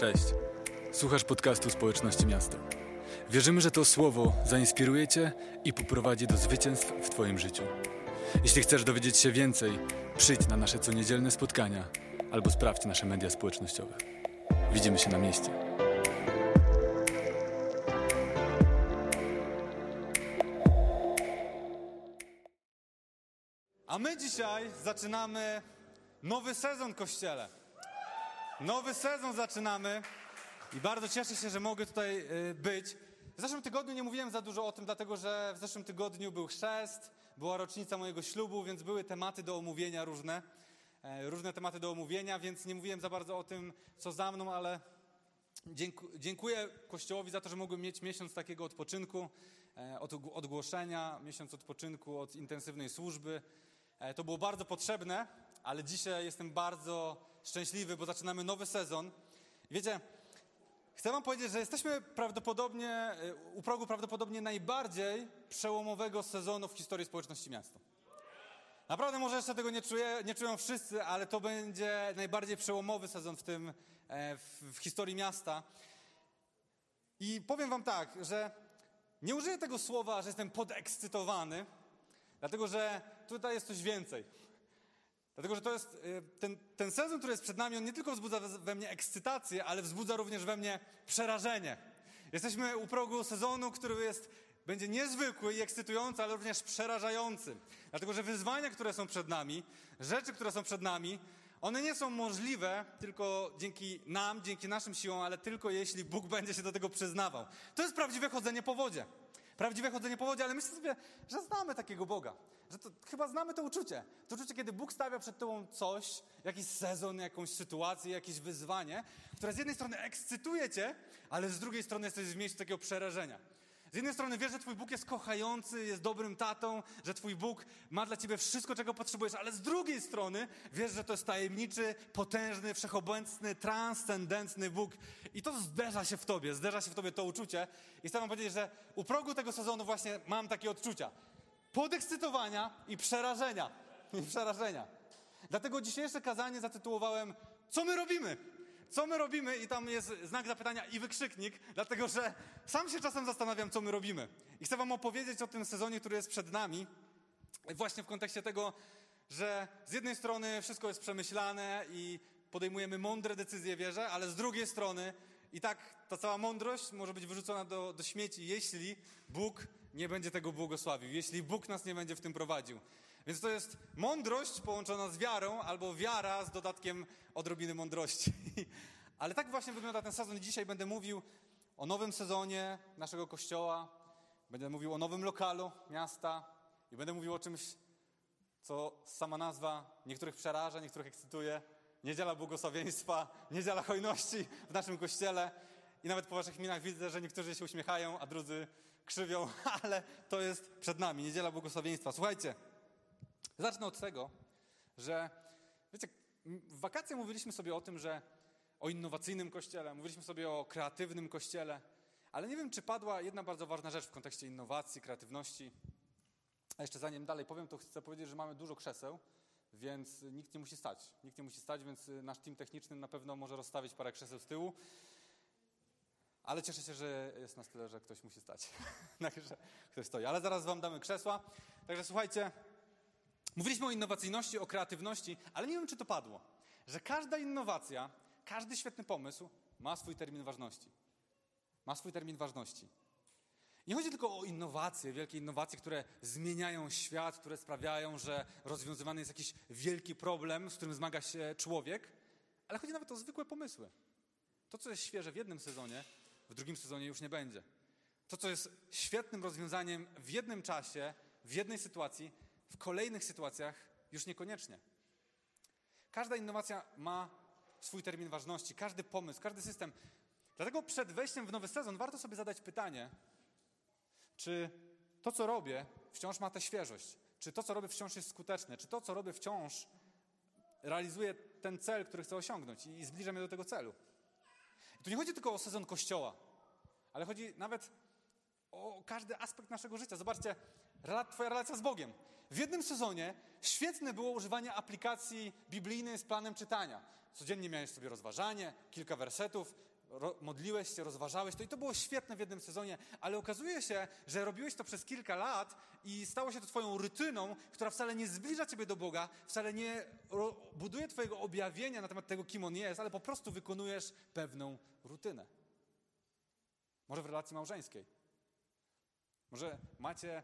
Cześć. Słuchasz podcastu Społeczności Miasta. Wierzymy, że to słowo zainspiruje Cię i poprowadzi do zwycięstw w Twoim życiu. Jeśli chcesz dowiedzieć się więcej, przyjdź na nasze coniedzielne spotkania albo sprawdź nasze media społecznościowe. Widzimy się na mieście. A my dzisiaj zaczynamy nowy sezon Kościele. Nowy sezon zaczynamy i bardzo cieszę się, że mogę tutaj y, być. W zeszłym tygodniu nie mówiłem za dużo o tym, dlatego że w zeszłym tygodniu był chrzest, była rocznica mojego ślubu, więc były tematy do omówienia różne. e, Różne tematy do omówienia, więc nie mówiłem za bardzo o tym, co za mną, ale Dzięku- Dziękuję Kościołowi za to, że mogłem mieć miesiąc takiego odpoczynku, e, od odgłoszenia, miesiąc odpoczynku od intensywnej służby. E, To było bardzo potrzebne, ale dzisiaj jestem bardzo szczęśliwy, bo zaczynamy nowy sezon. Wiecie, chcę Wam powiedzieć, że jesteśmy prawdopodobnie e, u progu prawdopodobnie najbardziej przełomowego sezonu w historii społeczności miasta. Naprawdę może jeszcze tego nie, czuję, nie czują wszyscy, ale to będzie najbardziej przełomowy sezon w tym, e, w, w historii miasta. I powiem wam tak, że nie użyję tego słowa, że jestem podekscytowany, dlatego że tutaj jest coś więcej. Dlatego, że to jest e, ten, ten sezon, który jest przed nami, on nie tylko wzbudza we mnie ekscytację, ale wzbudza również we mnie przerażenie. Jesteśmy u progu sezonu, który jest, będzie niezwykły i ekscytujący, ale również przerażający. Dlatego, że wyzwania, które są przed nami, rzeczy, które są przed nami, one nie są możliwe tylko dzięki nam, dzięki naszym siłom, ale tylko jeśli Bóg będzie się do tego przyznawał. To jest prawdziwe chodzenie po wodzie. Prawdziwe chodzenie po wodzie, ale myślę sobie, że znamy takiego Boga. Że to, chyba znamy to uczucie. To uczucie, kiedy Bóg stawia przed tobą coś, jakiś sezon, jakąś sytuację, jakieś wyzwanie, które z jednej strony ekscytuje cię, ale z drugiej strony jesteś w miejscu takiego przerażenia. Z jednej strony wiesz, że Twój Bóg jest kochający, jest dobrym tatą, że Twój Bóg ma dla Ciebie wszystko, czego potrzebujesz, ale z drugiej strony wiesz, że to jest tajemniczy, potężny, wszechobecny, transcendentny Bóg. I to zderza się w Tobie, zderza się w Tobie to uczucie. I chcę Wam powiedzieć, że u progu tego sezonu właśnie mam takie odczucia. Podekscytowania i przerażenia. I przerażenia. Dlatego dzisiejsze kazanie zatytułowałem Co my robimy? Co my robimy? I tam jest znak zapytania i wykrzyknik, dlatego że sam się czasem zastanawiam, co my robimy. I chcę Wam opowiedzieć o tym sezonie, który jest przed nami, właśnie w kontekście tego, że z jednej strony wszystko jest przemyślane i podejmujemy mądre decyzje, wierzę, ale z drugiej strony i tak ta cała mądrość może być wyrzucona do, do śmieci, jeśli Bóg nie będzie tego błogosławił, jeśli Bóg nas nie będzie w tym prowadził. Więc to jest mądrość połączona z wiarą, albo wiara z dodatkiem odrobiny mądrości. Ale tak właśnie wygląda ten sezon. Dzisiaj będę mówił o nowym sezonie naszego kościoła, będę mówił o nowym lokalu miasta i będę mówił o czymś, co sama nazwa niektórych przeraża, niektórych ekscytuje. Niedziela błogosławieństwa, niedziela hojności w naszym kościele. I nawet po waszych minach widzę, że niektórzy się uśmiechają, a drudzy krzywią, ale to jest przed nami, niedziela błogosławieństwa. Słuchajcie, zacznę od tego, że wiecie, w wakacje mówiliśmy sobie o tym, że o innowacyjnym kościele, mówiliśmy sobie o kreatywnym kościele, ale nie wiem, czy padła jedna bardzo ważna rzecz w kontekście innowacji, kreatywności. A jeszcze zanim dalej powiem, to chcę powiedzieć, że mamy dużo krzeseł, więc nikt nie musi stać. Nikt nie musi stać, więc y, nasz team techniczny na pewno może rozstawić parę krzeseł z tyłu. Ale cieszę się, że jest nas tyle, że ktoś musi stać. Także ktoś stoi. Ale zaraz wam damy krzesła. Także słuchajcie, mówiliśmy o innowacyjności, o kreatywności, ale nie wiem, czy to padło. Że każda innowacja, każdy świetny pomysł ma swój termin ważności. Ma swój termin ważności. Nie chodzi tylko o innowacje, wielkie innowacje, które zmieniają świat, które sprawiają, że rozwiązywany jest jakiś wielki problem, z którym zmaga się człowiek, ale chodzi nawet o zwykłe pomysły. To, co jest świeże w jednym sezonie, w drugim sezonie już nie będzie. To, co jest świetnym rozwiązaniem w jednym czasie, w jednej sytuacji, w kolejnych sytuacjach już niekoniecznie. Każda innowacja ma swój termin ważności, każdy pomysł, każdy system. Dlatego przed wejściem w nowy sezon warto sobie zadać pytanie, czy to, co robię, wciąż ma tę świeżość? Czy to, co robię, wciąż jest skuteczne? Czy to, co robię, wciąż realizuje ten cel, który chcę osiągnąć i zbliża mnie do tego celu? I tu nie chodzi tylko o sezon kościoła, ale chodzi nawet o każdy aspekt naszego życia. Zobaczcie, Twoja relacja z Bogiem. W jednym sezonie świetne było używanie aplikacji biblijnej z planem czytania. Codziennie miałeś sobie rozważanie, kilka wersetów, modliłeś się, rozważałeś to i to było świetne w jednym sezonie, ale okazuje się, że robiłeś to przez kilka lat i stało się to twoją rytyną, która wcale nie zbliża ciebie do Boga, wcale nie buduje twojego objawienia na temat tego, kim On jest, ale po prostu wykonujesz pewną rutynę. Może w relacji małżeńskiej. Może macie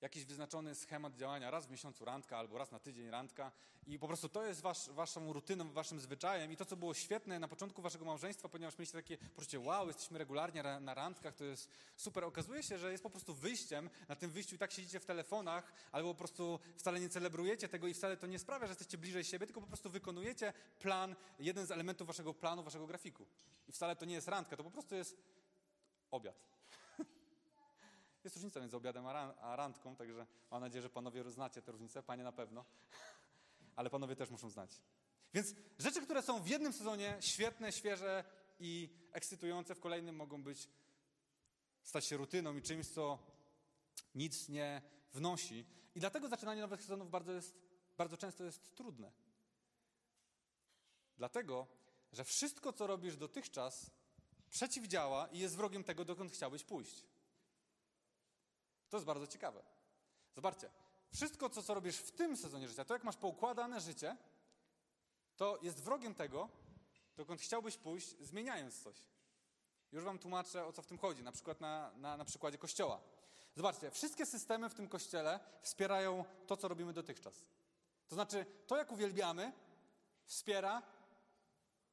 jakiś wyznaczony schemat działania, raz w miesiącu randka albo raz na tydzień randka i po prostu to jest wasz, waszą rutyną, waszym zwyczajem i to, co było świetne na początku waszego małżeństwa, ponieważ mieliście takie poczucie, wow, jesteśmy regularnie na randkach, to jest super. Okazuje się, że jest po prostu wyjściem, na tym wyjściu i tak siedzicie w telefonach albo po prostu wcale nie celebrujecie tego i wcale to nie sprawia, że jesteście bliżej siebie, tylko po prostu wykonujecie plan, jeden z elementów waszego planu, waszego grafiku. I wcale to nie jest randka, to po prostu jest obiad. Jest różnica między obiadem a randką, także mam nadzieję, że panowie znacie tę różnicę, panie na pewno, ale panowie też muszą znać. Więc rzeczy, które są w jednym sezonie świetne, świeże i ekscytujące, w kolejnym mogą być, stać się rutyną i czymś, co nic nie wnosi. I dlatego zaczynanie nowych sezonów bardzo, jest, bardzo często jest trudne. Dlatego, że wszystko, co robisz dotychczas, przeciwdziała i jest wrogiem tego, dokąd chciałbyś pójść. To jest bardzo ciekawe. Zobaczcie, wszystko, co, co robisz w tym sezonie życia, to jak masz poukładane życie, to jest wrogiem tego, dokąd chciałbyś pójść, zmieniając coś. Już wam tłumaczę, o co w tym chodzi, na przykład na, na, na przykładzie kościoła. Zobaczcie, wszystkie systemy w tym kościele wspierają to, co robimy dotychczas. To znaczy, to jak uwielbiamy, wspiera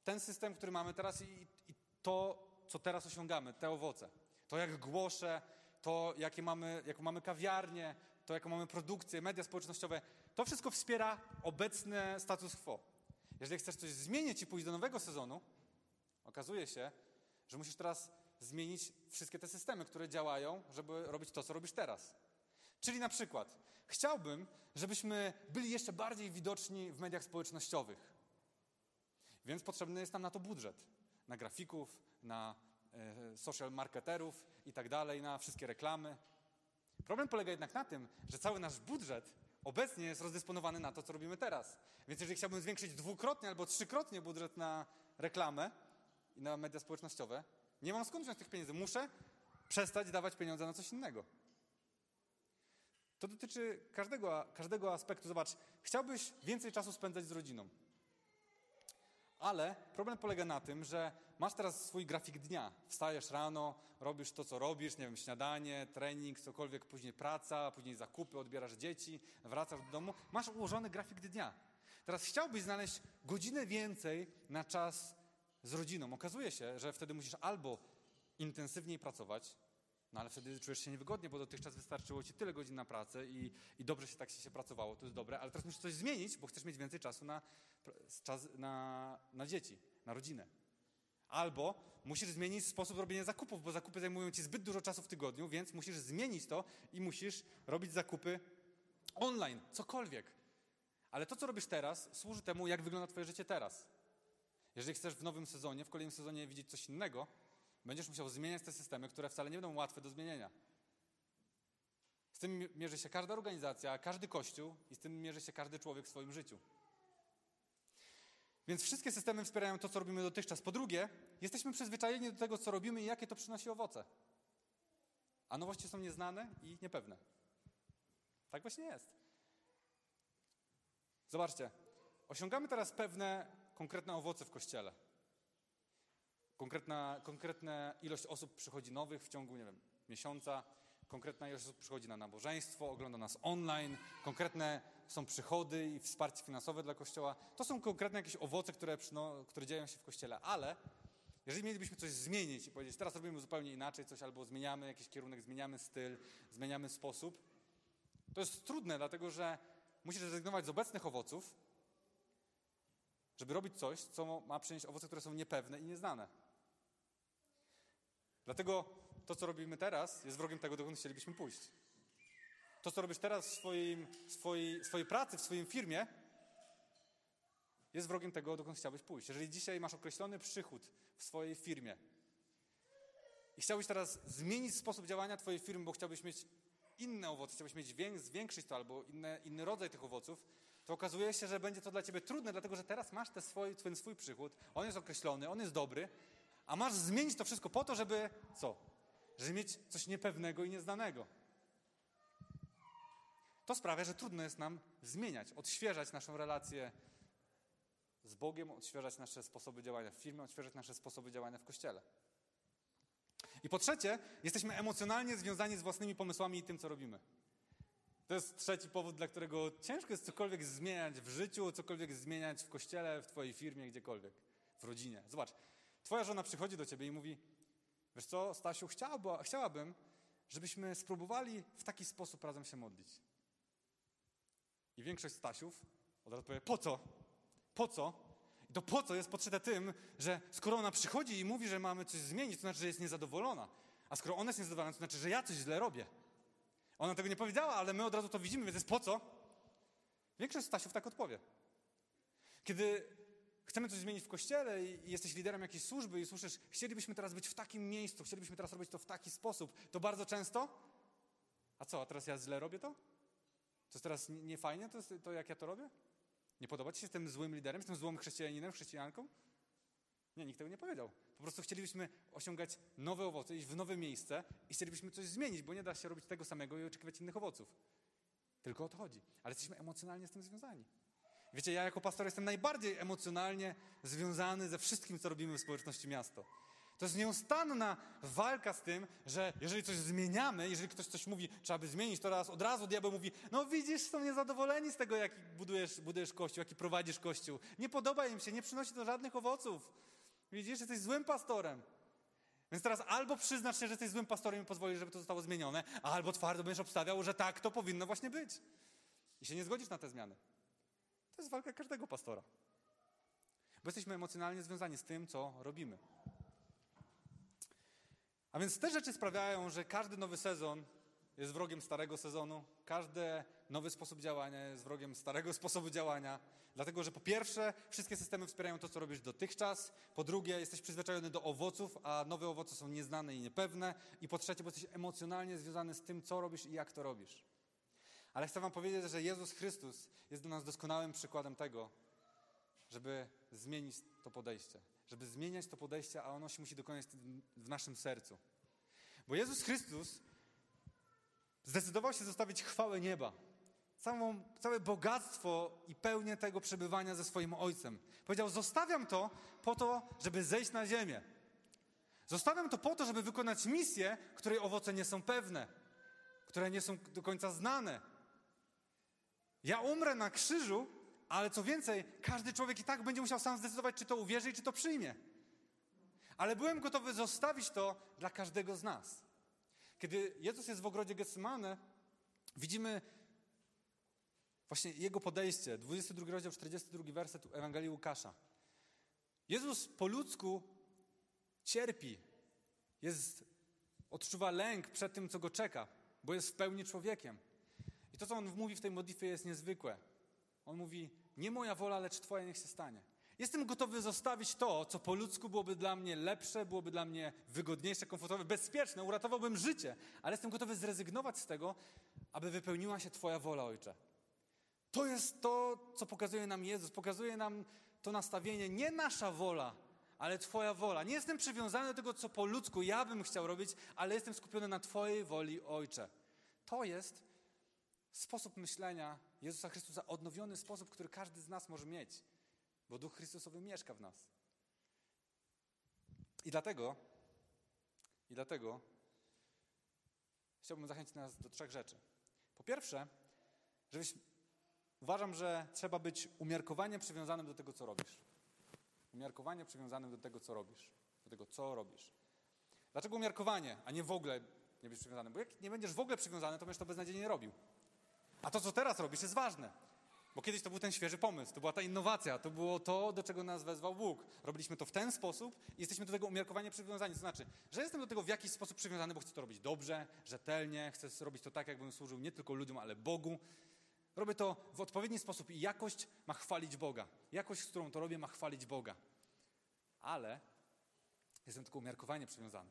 ten system, który mamy teraz i, i to, co teraz osiągamy, te owoce. To jak głoszę, to jakie mamy, jaką mamy kawiarnię, to jaką mamy produkcję, media społecznościowe, to wszystko wspiera obecny status quo. Jeżeli chcesz coś zmienić i pójść do nowego sezonu, okazuje się, że musisz teraz zmienić wszystkie te systemy, które działają, żeby robić to, co robisz teraz. Czyli na przykład, chciałbym, żebyśmy byli jeszcze bardziej widoczni w mediach społecznościowych. Więc potrzebny jest nam na to budżet. Na grafików, na social marketerów i tak dalej, na wszystkie reklamy. Problem polega jednak na tym, że cały nasz budżet obecnie jest rozdysponowany na to, co robimy teraz. Więc jeżeli chciałbym zwiększyć dwukrotnie albo trzykrotnie budżet na reklamę i na media społecznościowe, nie mam skąd wziąć tych pieniędzy. Muszę przestać dawać pieniądze na coś innego. To dotyczy każdego, każdego aspektu. Zobacz, chciałbyś więcej czasu spędzać z rodziną. Ale problem polega na tym, że masz teraz swój grafik dnia. Wstajesz rano, robisz to, co robisz, nie wiem, śniadanie, trening, cokolwiek, później praca, później zakupy, odbierasz dzieci, wracasz do domu. Masz ułożony grafik dnia. Teraz chciałbyś znaleźć godzinę więcej na czas z rodziną. Okazuje się, że wtedy musisz albo intensywniej pracować, no ale wtedy czujesz się niewygodnie, bo dotychczas wystarczyło ci tyle godzin na pracę i, i dobrze się tak się pracowało, to jest dobre, ale teraz musisz coś zmienić, bo chcesz mieć więcej czasu na, czas na, na dzieci, na rodzinę. Albo musisz zmienić sposób robienia zakupów, bo zakupy zajmują ci zbyt dużo czasu w tygodniu, więc musisz zmienić to i musisz robić zakupy online, cokolwiek. Ale to, co robisz teraz, służy temu, jak wygląda Twoje życie teraz. Jeżeli chcesz w nowym sezonie, w kolejnym sezonie widzieć coś innego, będziesz musiał zmieniać te systemy, które wcale nie będą łatwe do zmienienia. Z tym mierzy się każda organizacja, każdy kościół i z tym mierzy się każdy człowiek w swoim życiu. Więc wszystkie systemy wspierają to, co robimy dotychczas. Po drugie, jesteśmy przyzwyczajeni do tego, co robimy i jakie to przynosi owoce. A nowości są nieznane i niepewne. Tak właśnie jest. Zobaczcie, osiągamy teraz pewne konkretne owoce w kościele. Konkretna, konkretna ilość osób przychodzi nowych w ciągu, nie wiem, miesiąca. Konkretna ilość osób przychodzi na nabożeństwo, ogląda nas online. Konkretne są przychody i wsparcie finansowe dla Kościoła. To są konkretne jakieś owoce, które, przyno, które dzieją się w Kościele. Ale jeżeli mielibyśmy coś zmienić i powiedzieć, teraz robimy zupełnie inaczej coś, albo zmieniamy jakiś kierunek, zmieniamy styl, zmieniamy sposób, to jest trudne, dlatego że musisz rezygnować z obecnych owoców, żeby robić coś, co ma przynieść owoce, które są niepewne i nieznane. Dlatego to, co robimy teraz, jest wrogiem tego, dokąd chcielibyśmy pójść. To, co robisz teraz w swoim, swojej, swojej pracy, w swoim firmie, jest wrogiem tego, dokąd chciałbyś pójść. Jeżeli dzisiaj masz określony przychód w swojej firmie i chciałbyś teraz zmienić sposób działania Twojej firmy, bo chciałbyś mieć inne owoce, chciałbyś mieć wię- zwiększyć to albo inne, inny rodzaj tych owoców, to okazuje się, że będzie to dla ciebie trudne, dlatego że teraz masz swój, ten swój przychód, on jest określony, on jest dobry, a masz zmienić to wszystko po to, żeby co? Żeby mieć coś niepewnego i nieznanego. To sprawia, że trudno jest nam zmieniać, odświeżać naszą relację z Bogiem, odświeżać nasze sposoby działania w firmie, odświeżać nasze sposoby działania w kościele. I po trzecie, jesteśmy emocjonalnie związani z własnymi pomysłami i tym, co robimy. To jest trzeci powód, dla którego ciężko jest cokolwiek zmieniać w życiu, cokolwiek zmieniać w kościele, w twojej firmie, gdziekolwiek, w rodzinie. Zobacz, twoja żona przychodzi do ciebie i mówi, wiesz co, Stasiu, chciałaby, chciałabym, żebyśmy spróbowali w taki sposób razem się modlić. I większość Stasiów od razu powie, po co? Po co? I to po co jest potrzebne tym, że skoro ona przychodzi i mówi, że mamy coś zmienić, to znaczy, że jest niezadowolona. A skoro ona jest niezadowolona, to znaczy, że ja coś źle robię. Ona tego nie powiedziała, ale my od razu to widzimy, więc jest po co? Większość Stasiów tak odpowie. Kiedy chcemy coś zmienić w kościele i jesteś liderem jakiejś służby i słyszysz, chcielibyśmy teraz być w takim miejscu, chcielibyśmy teraz robić to w taki sposób, to bardzo często, a co, a teraz ja źle robię to? To jest teraz nie fajnie, to, to jak ja to robię? Nie podoba ci się tym złym liderem, tym złym chrześcijaninem, chrześcijanką? Nie, nikt tego nie powiedział. Po prostu chcielibyśmy osiągać nowe owoce, iść w nowe miejsce i chcielibyśmy coś zmienić, bo nie da się robić tego samego i oczekiwać innych owoców. Tylko o to chodzi. Ale jesteśmy emocjonalnie z tym związani. Wiecie, ja jako pastor jestem najbardziej emocjonalnie związany ze wszystkim, co robimy w społeczności miasto. To jest nieustanna walka z tym, że jeżeli coś zmieniamy, jeżeli ktoś coś mówi, trzeba by zmienić, to raz od razu diabeł mówi, no widzisz, są niezadowoleni z tego, jaki budujesz, budujesz kościół, jaki prowadzisz kościół. Nie podoba im się, nie przynosi to żadnych owoców. Widzisz, jesteś złym pastorem. Więc teraz albo przyznasz się, że jesteś złym pastorem i pozwolisz, żeby to zostało zmienione, albo twardo będziesz obstawiał, że tak to powinno właśnie być. I się nie zgodzisz na te zmiany. To jest walka każdego pastora. Bo jesteśmy emocjonalnie związani z tym, co robimy. A więc te rzeczy sprawiają, że każdy nowy sezon jest wrogiem starego sezonu, każdy nowy sposób działania jest wrogiem starego sposobu działania, dlatego że po pierwsze, wszystkie systemy wspierają to, co robisz dotychczas, po drugie, jesteś przyzwyczajony do owoców, a nowe owoce są nieznane i niepewne, i po trzecie, bo jesteś emocjonalnie związany z tym, co robisz i jak to robisz. Ale chcę Wam powiedzieć, że Jezus Chrystus jest dla nas doskonałym przykładem tego, żeby zmienić to podejście. Żeby zmieniać to podejście, a ono się musi dokonać w naszym sercu. Bo Jezus Chrystus zdecydował się zostawić chwałę nieba, całą, całe bogactwo i pełnię tego przebywania ze swoim Ojcem. Powiedział: Zostawiam to po to, żeby zejść na ziemię. Zostawiam to po to, żeby wykonać misję, której owoce nie są pewne, które nie są do końca znane. Ja umrę na krzyżu, ale co więcej, każdy człowiek i tak będzie musiał sam zdecydować, czy to uwierzy i czy to przyjmie. Ale byłem gotowy zostawić to dla każdego z nas. Kiedy Jezus jest w ogrodzie Getsemane, widzimy właśnie Jego podejście. 22 rozdział, 42 werset Ewangelii Łukasza. Jezus po ludzku cierpi. Jest, odczuwa lęk przed tym, co go czeka, bo jest w pełni człowiekiem. I to, co on mówi w tej modlitwie, jest niezwykłe. On mówi: Nie moja wola, lecz Twoja niech się stanie. Jestem gotowy zostawić to, co po ludzku byłoby dla mnie lepsze, byłoby dla mnie wygodniejsze, komfortowe, bezpieczne, uratowałbym życie, ale jestem gotowy zrezygnować z tego, aby wypełniła się Twoja wola, Ojcze. To jest to, co pokazuje nam Jezus. Pokazuje nam to nastawienie, nie nasza wola, ale Twoja wola. Nie jestem przywiązany do tego, co po ludzku ja bym chciał robić, ale jestem skupiony na Twojej woli, Ojcze. To jest sposób myślenia Jezusa Chrystusa, odnowiony sposób, który każdy z nas może mieć, bo Duch Chrystusowy mieszka w nas. I dlatego, i dlatego chciałbym zachęcić nas do trzech rzeczy. Po pierwsze, żebyś, uważam, że trzeba być umiarkowanie przywiązanym do tego, co robisz. Umiarkowanie przywiązanym do tego, co robisz. Do tego, co robisz. Dlaczego umiarkowanie, a nie w ogóle nie być przywiązany? Bo jak nie będziesz w ogóle przywiązany, to będziesz to beznadziejnie robił. A to, co teraz robisz, jest ważne. Bo kiedyś to był ten świeży pomysł, to była ta innowacja, to było to, do czego nas wezwał Bóg. Robiliśmy to w ten sposób i jesteśmy do tego umiarkowanie przywiązani. To znaczy, że jestem do tego w jakiś sposób przywiązany, bo chcę to robić dobrze, rzetelnie, chcę robić to tak, jakbym służył nie tylko ludziom, ale Bogu. Robię to w odpowiedni sposób i jakość ma chwalić Boga. Jakość, z którą to robię, ma chwalić Boga. Ale jestem tylko umiarkowanie przywiązany.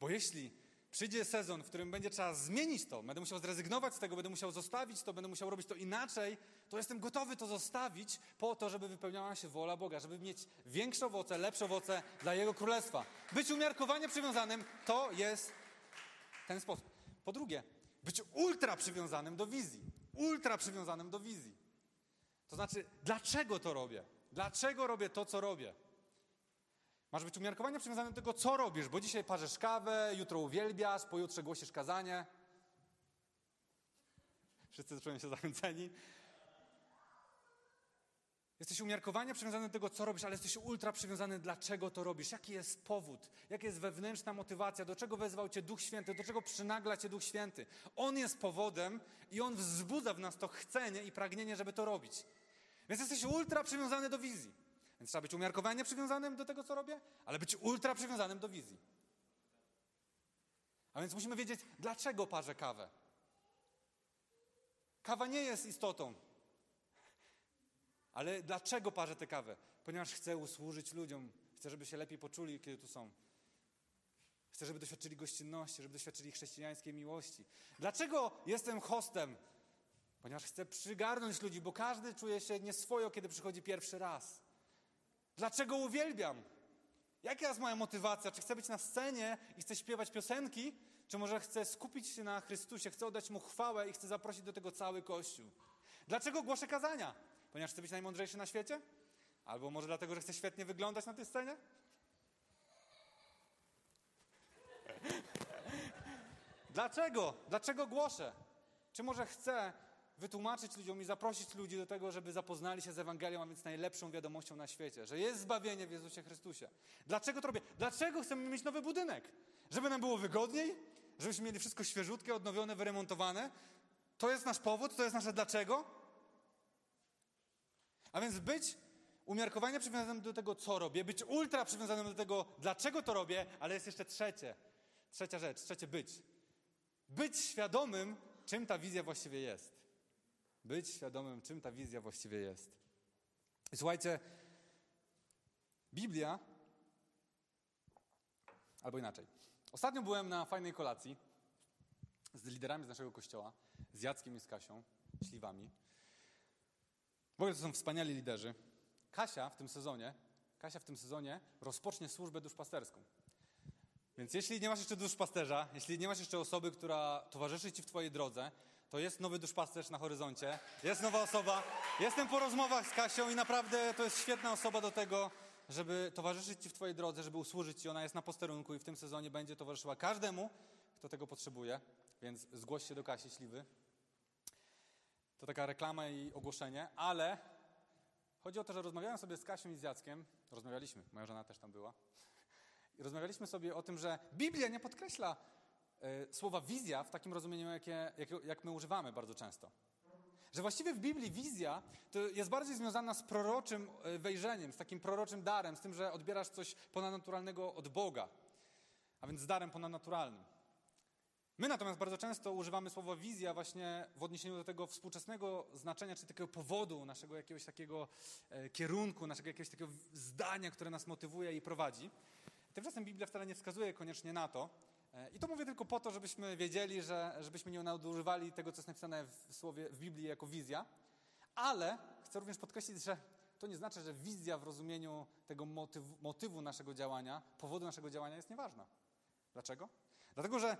Bo jeśli przyjdzie sezon, w którym będzie trzeba zmienić to, będę musiał zrezygnować z tego, będę musiał zostawić to, będę musiał robić to inaczej, to jestem gotowy to zostawić po to, żeby wypełniała się wola Boga, żeby mieć większe owoce, lepsze owoce dla Jego Królestwa. Być umiarkowanie przywiązanym to jest ten sposób. Po drugie, być ultra przywiązanym do wizji. Ultra przywiązanym do wizji. To znaczy, dlaczego to robię? Dlaczego robię to, co robię? Masz być umiarkowanie przywiązany do tego, co robisz, bo dzisiaj parzesz kawę, jutro uwielbiasz, pojutrze głosisz kazanie. Wszyscy czują się zachęceni. Jesteś umiarkowanie przywiązany do tego, co robisz, ale jesteś ultra przywiązany, dlaczego to robisz, jaki jest powód, jaka jest wewnętrzna motywacja, do czego wezwał Cię Duch Święty, do czego przynagla Cię Duch Święty. On jest powodem i On wzbudza w nas to chcenie i pragnienie, żeby to robić. Więc jesteś ultra przywiązany do wizji. Więc trzeba być umiarkowanie przywiązanym do tego, co robię, ale być ultra przywiązanym do wizji. A więc musimy wiedzieć, dlaczego parzę kawę. Kawa nie jest istotą. Ale dlaczego parzę tę kawę? Ponieważ chcę usłużyć ludziom. Chcę, żeby się lepiej poczuli, kiedy tu są. Chcę, żeby doświadczyli gościnności, żeby doświadczyli chrześcijańskiej miłości. Dlaczego jestem hostem? Ponieważ chcę przygarnąć ludzi, bo każdy czuje się nieswojo, kiedy przychodzi pierwszy raz. Dlaczego uwielbiam? Jaka jest moja motywacja? Czy chcę być na scenie i chcę śpiewać piosenki? Czy może chcę skupić się na Chrystusie, chcę oddać Mu chwałę i chcę zaprosić do tego cały Kościół? Dlaczego głoszę kazania? Ponieważ chcę być najmądrzejszy na świecie? Albo może dlatego, że chcę świetnie wyglądać na tej scenie? Dlaczego? Dlaczego głoszę? Czy może chcę wytłumaczyć ludziom i zaprosić ludzi do tego, żeby zapoznali się z Ewangelią, a więc najlepszą wiadomością na świecie, że jest zbawienie w Jezusie Chrystusie. Dlaczego to robię? Dlaczego chcemy mieć nowy budynek? Żeby nam było wygodniej? Żebyśmy mieli wszystko świeżutkie, odnowione, wyremontowane? To jest nasz powód, to jest nasze dlaczego? A więc być umiarkowanie przywiązanym do tego, co robię, być ultra przywiązanym do tego, dlaczego to robię, ale jest jeszcze trzecie. Trzecia rzecz, trzecie być. Być świadomym, czym ta wizja właściwie jest. Być świadomym, czym ta wizja właściwie jest. Słuchajcie, Biblia, albo inaczej. Ostatnio byłem na fajnej kolacji z liderami z naszego kościoła, z Jackiem i z Kasią, śliwami. W ogóle to są wspaniali liderzy. Kasia w tym sezonie, Kasia w tym sezonie rozpocznie służbę duszpasterską. Więc jeśli nie masz jeszcze duszpasterza, jeśli nie masz jeszcze osoby, która towarzyszy ci w twojej drodze, to jest nowy duszpasterz na horyzoncie, jest nowa osoba. Jestem po rozmowach z Kasią i naprawdę to jest świetna osoba do tego, żeby towarzyszyć Ci w Twojej drodze, żeby usłużyć Ci. Ona jest na posterunku i w tym sezonie będzie towarzyszyła każdemu, kto tego potrzebuje, więc zgłoś się do Kasi Śliwy. To taka reklama i ogłoszenie, ale chodzi o to, że rozmawiałem sobie z Kasią i z Jackiem, rozmawialiśmy, moja żona też tam była, i rozmawialiśmy sobie o tym, że Biblia nie podkreśla słowa wizja w takim rozumieniu, jakie, jak, jak my używamy bardzo często. Że właściwie w Biblii wizja to jest bardziej związana z proroczym e, wejrzeniem, z takim proroczym darem, z tym, że odbierasz coś ponadnaturalnego od Boga, a więc z darem ponadnaturalnym. My natomiast bardzo często używamy słowa wizja właśnie w odniesieniu do tego współczesnego znaczenia, czy takiego powodu, naszego jakiegoś takiego e, kierunku, naszego jakiegoś takiego zdania, które nas motywuje i prowadzi. Tymczasem Biblia wcale nie wskazuje koniecznie na to. E, I to mówię tylko po to, żebyśmy wiedzieli, że, żebyśmy nie nadużywali tego, co jest napisane w, słowie, w Biblii jako wizja. Ale chcę również podkreślić, że to nie znaczy, że wizja w rozumieniu tego motywu, motywu naszego działania, powodu naszego działania jest nieważna. Dlaczego? Dlatego, że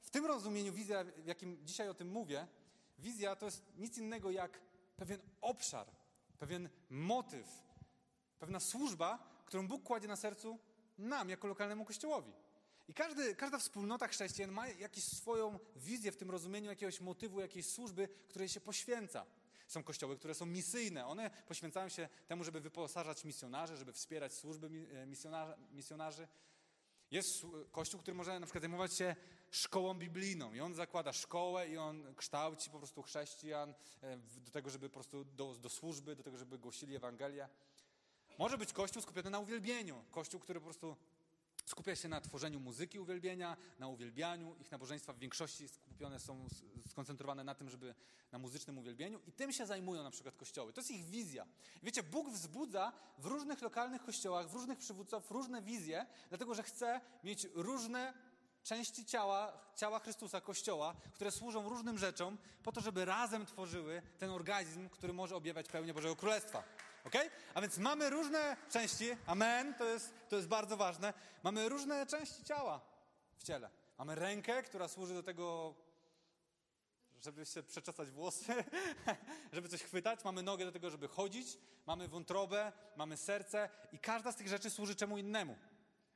w tym rozumieniu wizja, w jakim dzisiaj o tym mówię, wizja to jest nic innego jak pewien obszar, pewien motyw, pewna służba, którą Bóg kładzie na sercu nam, jako lokalnemu kościołowi. I każdy, każda wspólnota chrześcijan ma jakąś swoją wizję w tym rozumieniu jakiegoś motywu, jakiejś służby, której się poświęca. Są kościoły, które są misyjne. One poświęcają się temu, żeby wyposażać misjonarzy, żeby wspierać służby e, misjonarzy. Jest kościół, który może na przykład zajmować się szkołą biblijną i on zakłada szkołę i on kształci po prostu chrześcijan e, do tego, żeby po prostu do, do służby, do tego, żeby głosili Ewangelię. Może być kościół skupiony na uwielbieniu. Kościół, który po prostu skupia się na tworzeniu muzyki uwielbienia, na uwielbianiu. Ich nabożeństwa w większości skupione są, skoncentrowane na tym, żeby na muzycznym uwielbieniu i tym się zajmują na przykład kościoły. To jest ich wizja. Wiecie, Bóg wzbudza w różnych lokalnych kościołach, w różnych przywódców różne wizje, dlatego że chce mieć różne części ciała, ciała Chrystusa, Kościoła, które służą różnym rzeczom, po to, żeby razem tworzyły ten organizm, który może objawiać pełnię Bożego Królestwa. Ok? A więc mamy różne części, amen, to jest, to jest bardzo ważne. Mamy różne części ciała w ciele. Mamy rękę, która służy do tego, żeby się przeczesać włosy, żeby coś chwytać. Mamy nogę do tego, żeby chodzić. Mamy wątrobę, mamy serce i każda z tych rzeczy służy czemu innemu.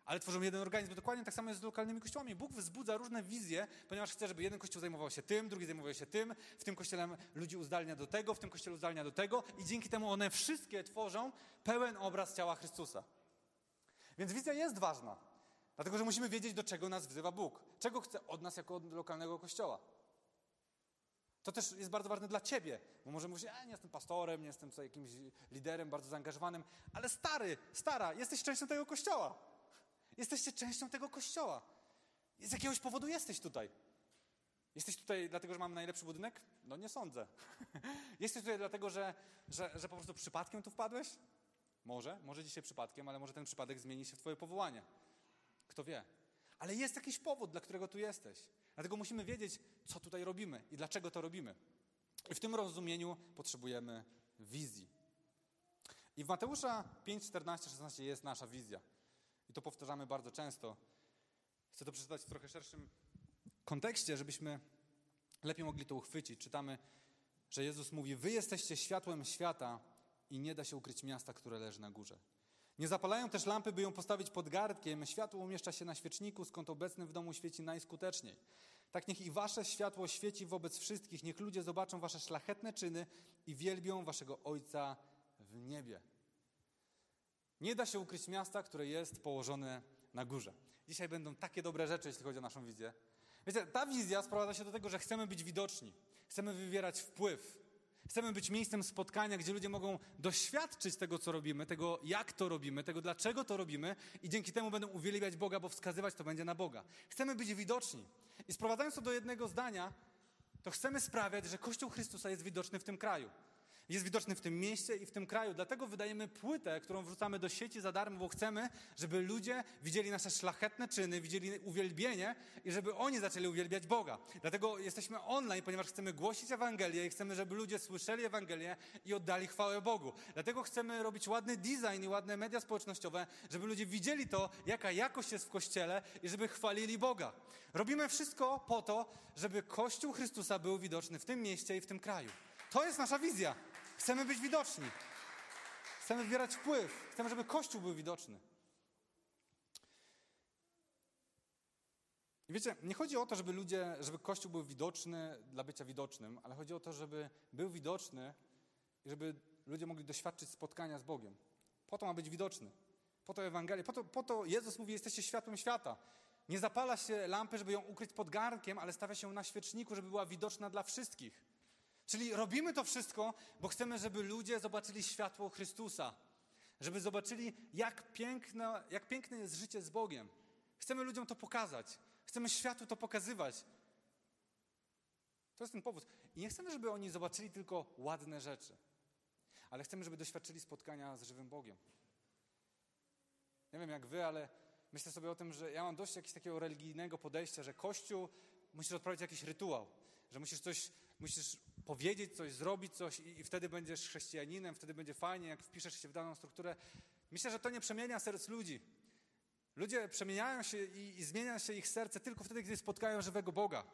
Ale tworzą jeden organizm. Dokładnie tak samo jest z lokalnymi kościołami. Bóg wzbudza różne wizje, ponieważ chce, żeby jeden kościół zajmował się tym, drugi zajmował się tym, w tym kościele ludzi uzdalnia do tego, w tym kościele uzdalnia do tego i dzięki temu one wszystkie tworzą pełen obraz ciała Chrystusa. Więc wizja jest ważna, dlatego że musimy wiedzieć, do czego nas wzywa Bóg. Czego chce od nas jako od lokalnego kościoła. To też jest bardzo ważne dla ciebie, bo może mówić, ja nie jestem pastorem, nie jestem jakimś liderem bardzo zaangażowanym, ale stary, stara, jesteś częścią tego kościoła. Jesteście częścią tego kościoła. Z jakiegoś powodu jesteś tutaj. Jesteś tutaj dlatego, że mamy najlepszy budynek? No nie sądzę. jesteś tutaj dlatego, że, że, że po prostu przypadkiem tu wpadłeś? Może, może dzisiaj przypadkiem, ale może ten przypadek zmieni się w twoje powołanie. Kto wie. Ale jest jakiś powód, dla którego tu jesteś. Dlatego musimy wiedzieć, co tutaj robimy i dlaczego to robimy. I w tym rozumieniu potrzebujemy wizji. I w Mateusza 5, 14, 16 jest nasza wizja. To powtarzamy bardzo często. Chcę to przeczytać w trochę szerszym kontekście, żebyśmy lepiej mogli to uchwycić. Czytamy, że Jezus mówi: Wy jesteście światłem świata i nie da się ukryć miasta, które leży na górze. Nie zapalają też lampy, by ją postawić pod gardkiem. Światło umieszcza się na świeczniku, skąd obecny w domu świeci najskuteczniej. Tak niech i wasze światło świeci wobec wszystkich. Niech ludzie zobaczą wasze szlachetne czyny i wielbią waszego Ojca w niebie. Nie da się ukryć miasta, które jest położone na górze. Dzisiaj będą takie dobre rzeczy, jeśli chodzi o naszą wizję. Wiecie, ta wizja sprowadza się do tego, że chcemy być widoczni, chcemy wywierać wpływ, chcemy być miejscem spotkania, gdzie ludzie mogą doświadczyć tego, co robimy, tego, jak to robimy, tego, dlaczego to robimy i dzięki temu będą uwielbiać Boga, bo wskazywać to będzie na Boga. Chcemy być widoczni. I sprowadzając to do jednego zdania, to chcemy sprawiać, że Kościół Chrystusa jest widoczny w tym kraju. Jest widoczny w tym mieście i w tym kraju. Dlatego wydajemy płytę, którą wrzucamy do sieci za darmo, bo chcemy, żeby ludzie widzieli nasze szlachetne czyny, widzieli uwielbienie i żeby oni zaczęli uwielbiać Boga. Dlatego jesteśmy online, ponieważ chcemy głosić Ewangelię i chcemy, żeby ludzie słyszeli Ewangelię i oddali chwałę Bogu. Dlatego chcemy robić ładny design i ładne media społecznościowe, żeby ludzie widzieli to, jaka jakość jest w Kościele i żeby chwalili Boga. Robimy wszystko po to, żeby Kościół Chrystusa był widoczny w tym mieście i w tym kraju. To jest nasza wizja. Chcemy być widoczni. Chcemy wywierać wpływ. Chcemy, żeby Kościół był widoczny. I wiecie, nie chodzi o to, żeby ludzie, żeby Kościół był widoczny dla bycia widocznym, ale chodzi o to, żeby był widoczny i żeby ludzie mogli doświadczyć spotkania z Bogiem. Po to ma być widoczny. Po to Ewangelia. Po to, po to Jezus mówi, jesteście światłem świata. Nie zapala się lampy, żeby ją ukryć pod garnkiem, ale stawia się na świeczniku, żeby była widoczna dla wszystkich. Czyli robimy to wszystko, bo chcemy, żeby ludzie zobaczyli światło Chrystusa. Żeby zobaczyli, jak piękne, jak piękne jest życie z Bogiem. Chcemy ludziom to pokazać. Chcemy światu to pokazywać. To jest ten powód. I nie chcemy, żeby oni zobaczyli tylko ładne rzeczy, ale chcemy, żeby doświadczyli spotkania z żywym Bogiem. Nie wiem jak wy, ale myślę sobie o tym, że ja mam dość jakiegoś takiego religijnego podejścia, że Kościół musisz odprawić jakiś rytuał, że musisz coś, musisz powiedzieć coś, zrobić coś i, i wtedy będziesz chrześcijaninem, wtedy będzie fajnie, jak wpiszesz się w daną strukturę. Myślę, że to nie przemienia serc ludzi. Ludzie przemieniają się i, i zmienia się ich serce tylko wtedy, gdy spotkają żywego Boga.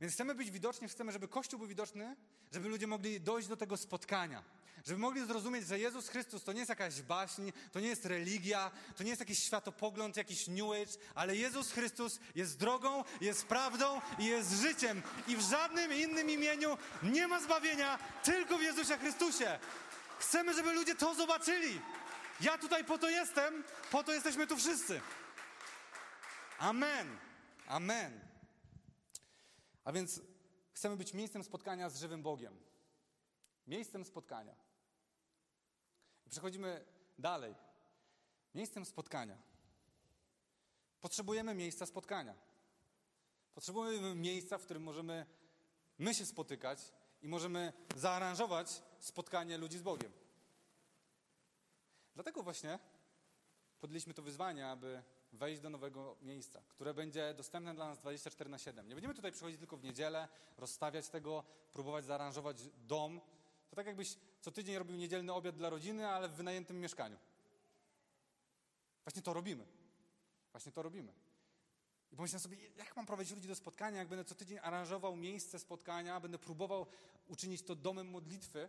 Więc chcemy być widoczni, chcemy, żeby Kościół był widoczny, żeby ludzie mogli dojść do tego spotkania. Żeby mogli zrozumieć, że Jezus Chrystus to nie jest jakaś baśń, to nie jest religia, to nie jest jakiś światopogląd, jakiś New Age, ale Jezus Chrystus jest drogą, jest prawdą i jest życiem. I w żadnym innym imieniu nie ma zbawienia, tylko w Jezusie Chrystusie. Chcemy, żeby ludzie to zobaczyli. Ja tutaj po to jestem, po to jesteśmy tu wszyscy. Amen. Amen. A więc chcemy być miejscem spotkania z żywym Bogiem. Miejscem spotkania. Przechodzimy dalej. Miejscem spotkania. Potrzebujemy miejsca spotkania. Potrzebujemy miejsca, w którym możemy my się spotykać i możemy zaaranżować spotkanie ludzi z Bogiem. Dlatego właśnie podjęliśmy to wyzwanie, aby wejść do nowego miejsca, które będzie dostępne dla nas 24 na 7. Nie będziemy tutaj przychodzić tylko w niedzielę, rozstawiać tego, próbować zaaranżować dom. To tak jakbyś co tydzień robił niedzielny obiad dla rodziny, ale w wynajętym mieszkaniu. Właśnie to robimy. Właśnie to robimy. I pomyślałem sobie, jak mam prowadzić ludzi do spotkania, jak będę co tydzień aranżował miejsce spotkania, będę próbował uczynić to domem modlitwy,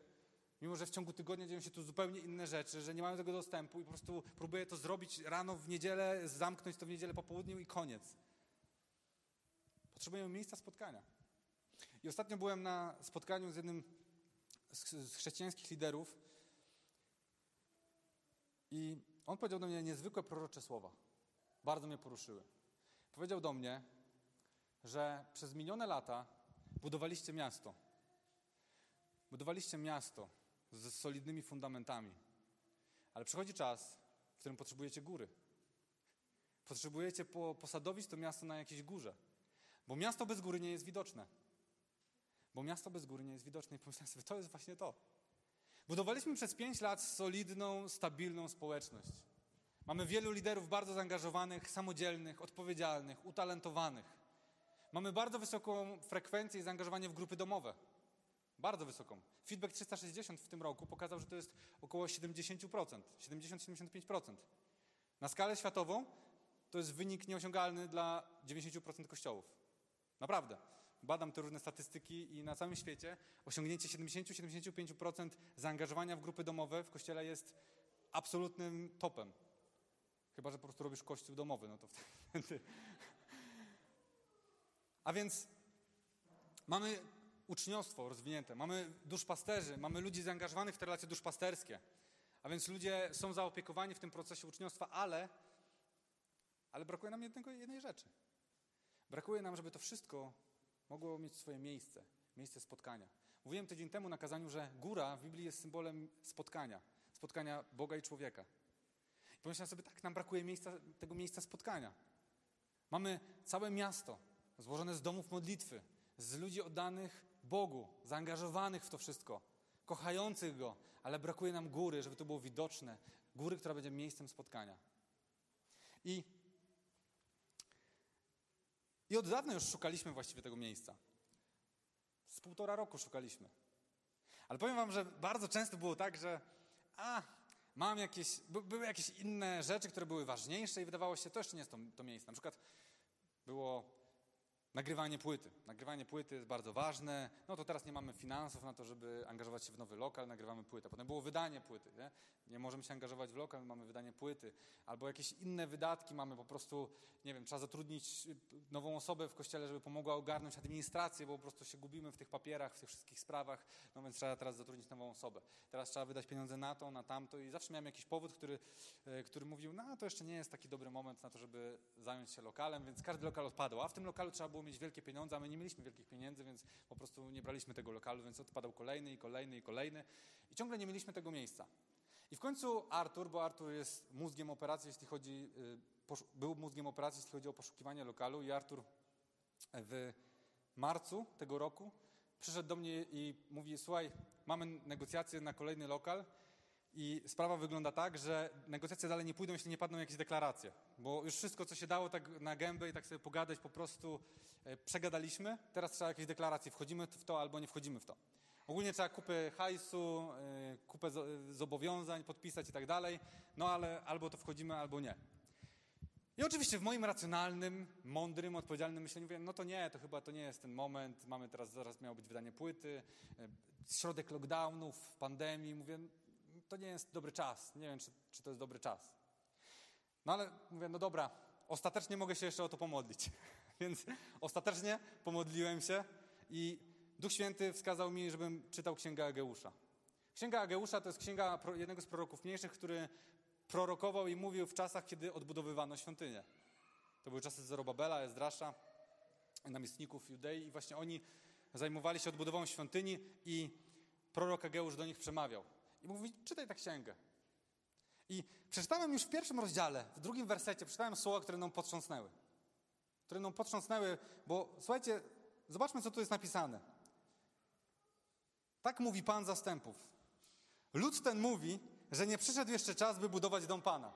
mimo że w ciągu tygodnia dzieją się tu zupełnie inne rzeczy, że nie mamy tego dostępu i po prostu próbuję to zrobić rano w niedzielę, zamknąć to w niedzielę po południu i koniec. Potrzebujemy miejsca spotkania. I ostatnio byłem na spotkaniu z jednym z chrześcijańskich liderów i on powiedział do mnie niezwykłe prorocze słowa. Bardzo mnie poruszyły. Powiedział do mnie, że przez minione lata budowaliście miasto. Budowaliście miasto z solidnymi fundamentami. Ale przychodzi czas, w którym potrzebujecie góry. Potrzebujecie po, posadowić to miasto na jakiejś górze. Bo miasto bez góry nie jest widoczne. Bo miasto bez góry nie jest widoczne. I pomyślałem sobie, to jest właśnie to. Budowaliśmy przez pięć lat solidną, stabilną społeczność. Mamy wielu liderów bardzo zaangażowanych, samodzielnych, odpowiedzialnych, utalentowanych. Mamy bardzo wysoką frekwencję i zaangażowanie w grupy domowe. Bardzo wysoką. Feedback 360 w tym roku pokazał, że to jest około 70%, 70-75%. Na skalę światową to jest wynik nieosiągalny dla 90% kościołów. Naprawdę. Badam te różne statystyki i na całym świecie osiągnięcie 70-75% zaangażowania w grupy domowe w kościele jest absolutnym topem. Chyba, że po prostu robisz kościół domowy, no to wtedy. A więc mamy uczniostwo rozwinięte, mamy duszpasterzy, mamy ludzi zaangażowanych w te relacje duszpasterskie. A więc ludzie są zaopiekowani w tym procesie uczniostwa, ale, ale brakuje nam jednego, jednej rzeczy. Brakuje nam, żeby to wszystko mogło mieć swoje miejsce, miejsce spotkania. Mówiłem tydzień temu na kazaniu, że góra w Biblii jest symbolem spotkania, spotkania Boga i człowieka. I pomyślałem sobie, tak, nam brakuje miejsca, tego miejsca spotkania. Mamy całe miasto złożone z domów modlitwy, z ludzi oddanych Bogu, zaangażowanych w to wszystko, kochających Go, ale brakuje nam góry, żeby to było widoczne. Góry, która będzie miejscem spotkania. I, i od dawna już szukaliśmy właściwie tego miejsca. Z półtora roku szukaliśmy. Ale powiem Wam, że bardzo często było tak, że a, mam jakieś, były jakieś inne rzeczy, które były ważniejsze i wydawało się, to jeszcze nie jest to, to miejsce. Na przykład było Nagrywanie płyty. Nagrywanie płyty jest bardzo ważne. No to teraz nie mamy finansów na to, żeby angażować się w nowy lokal, nagrywamy płytę. Potem było wydanie płyty. Nie, nie możemy się angażować w lokal, mamy wydanie płyty. Albo jakieś inne wydatki mamy po prostu, nie wiem, trzeba zatrudnić nową osobę w kościele, żeby pomogła ogarnąć administrację, bo po prostu się gubimy w tych papierach, w tych wszystkich sprawach. No więc trzeba teraz zatrudnić nową osobę. Teraz trzeba wydać pieniądze na to, na tamto i zawsze miałem jakiś powód, który, e, który mówił, no to jeszcze nie jest taki dobry moment na to, żeby zająć się lokalem, więc każdy lokal odpadł. A w tym lokalu trzeba było mieć wielkie pieniądze, a my nie mieliśmy wielkich pieniędzy, więc po prostu nie braliśmy tego lokalu, więc odpadał kolejny i kolejny i kolejny i ciągle nie mieliśmy tego miejsca. I w końcu Artur, bo Artur jest mózgiem operacji, jeśli chodzi, y, był mózgiem operacji, jeśli chodzi o poszukiwanie lokalu i Artur w marcu tego roku przyszedł do mnie i mówi, słuchaj, mamy negocjacje na kolejny lokal i sprawa wygląda tak, że negocjacje dalej nie pójdą, jeśli nie padną jakieś deklaracje. Bo już wszystko, co się dało tak na gębę i tak sobie pogadać, po prostu e, przegadaliśmy. Teraz trzeba jakieś deklaracje. Wchodzimy w to albo nie wchodzimy w to. Ogólnie trzeba kupę hajsu, e, kupę zobowiązań podpisać i tak dalej. No ale albo to wchodzimy, albo nie. I oczywiście w moim racjonalnym, mądrym, odpowiedzialnym myśleniu mówię, no to nie, to chyba to nie jest ten moment, mamy teraz, zaraz miało być wydanie płyty, e, środek lockdownów, pandemii, mówię, to nie jest dobry czas. Nie wiem, czy, czy to jest dobry czas. No ale mówię, no dobra, ostatecznie mogę się jeszcze o to pomodlić. Więc ostatecznie pomodliłem się i Duch Święty wskazał mi, żebym czytał Księgę Ageusza. Księga Ageusza to jest księga jednego z proroków mniejszych, który prorokował i mówił w czasach, kiedy odbudowywano świątynię. To były czasy Zorobabela, Ezdrasza, namiestników Judei i właśnie oni zajmowali się odbudową świątyni i prorok Ageusz do nich przemawiał. I mówi, czytaj tę księgę. I przeczytałem już w pierwszym rozdziale, w drugim wersecie, przeczytałem słowa, które nam potrząsnęły. Które nam potrząsnęły, bo słuchajcie, zobaczmy, co tu jest napisane. Tak mówi Pan zastępów. Lud ten mówi, że nie przyszedł jeszcze czas, by budować dom Pana.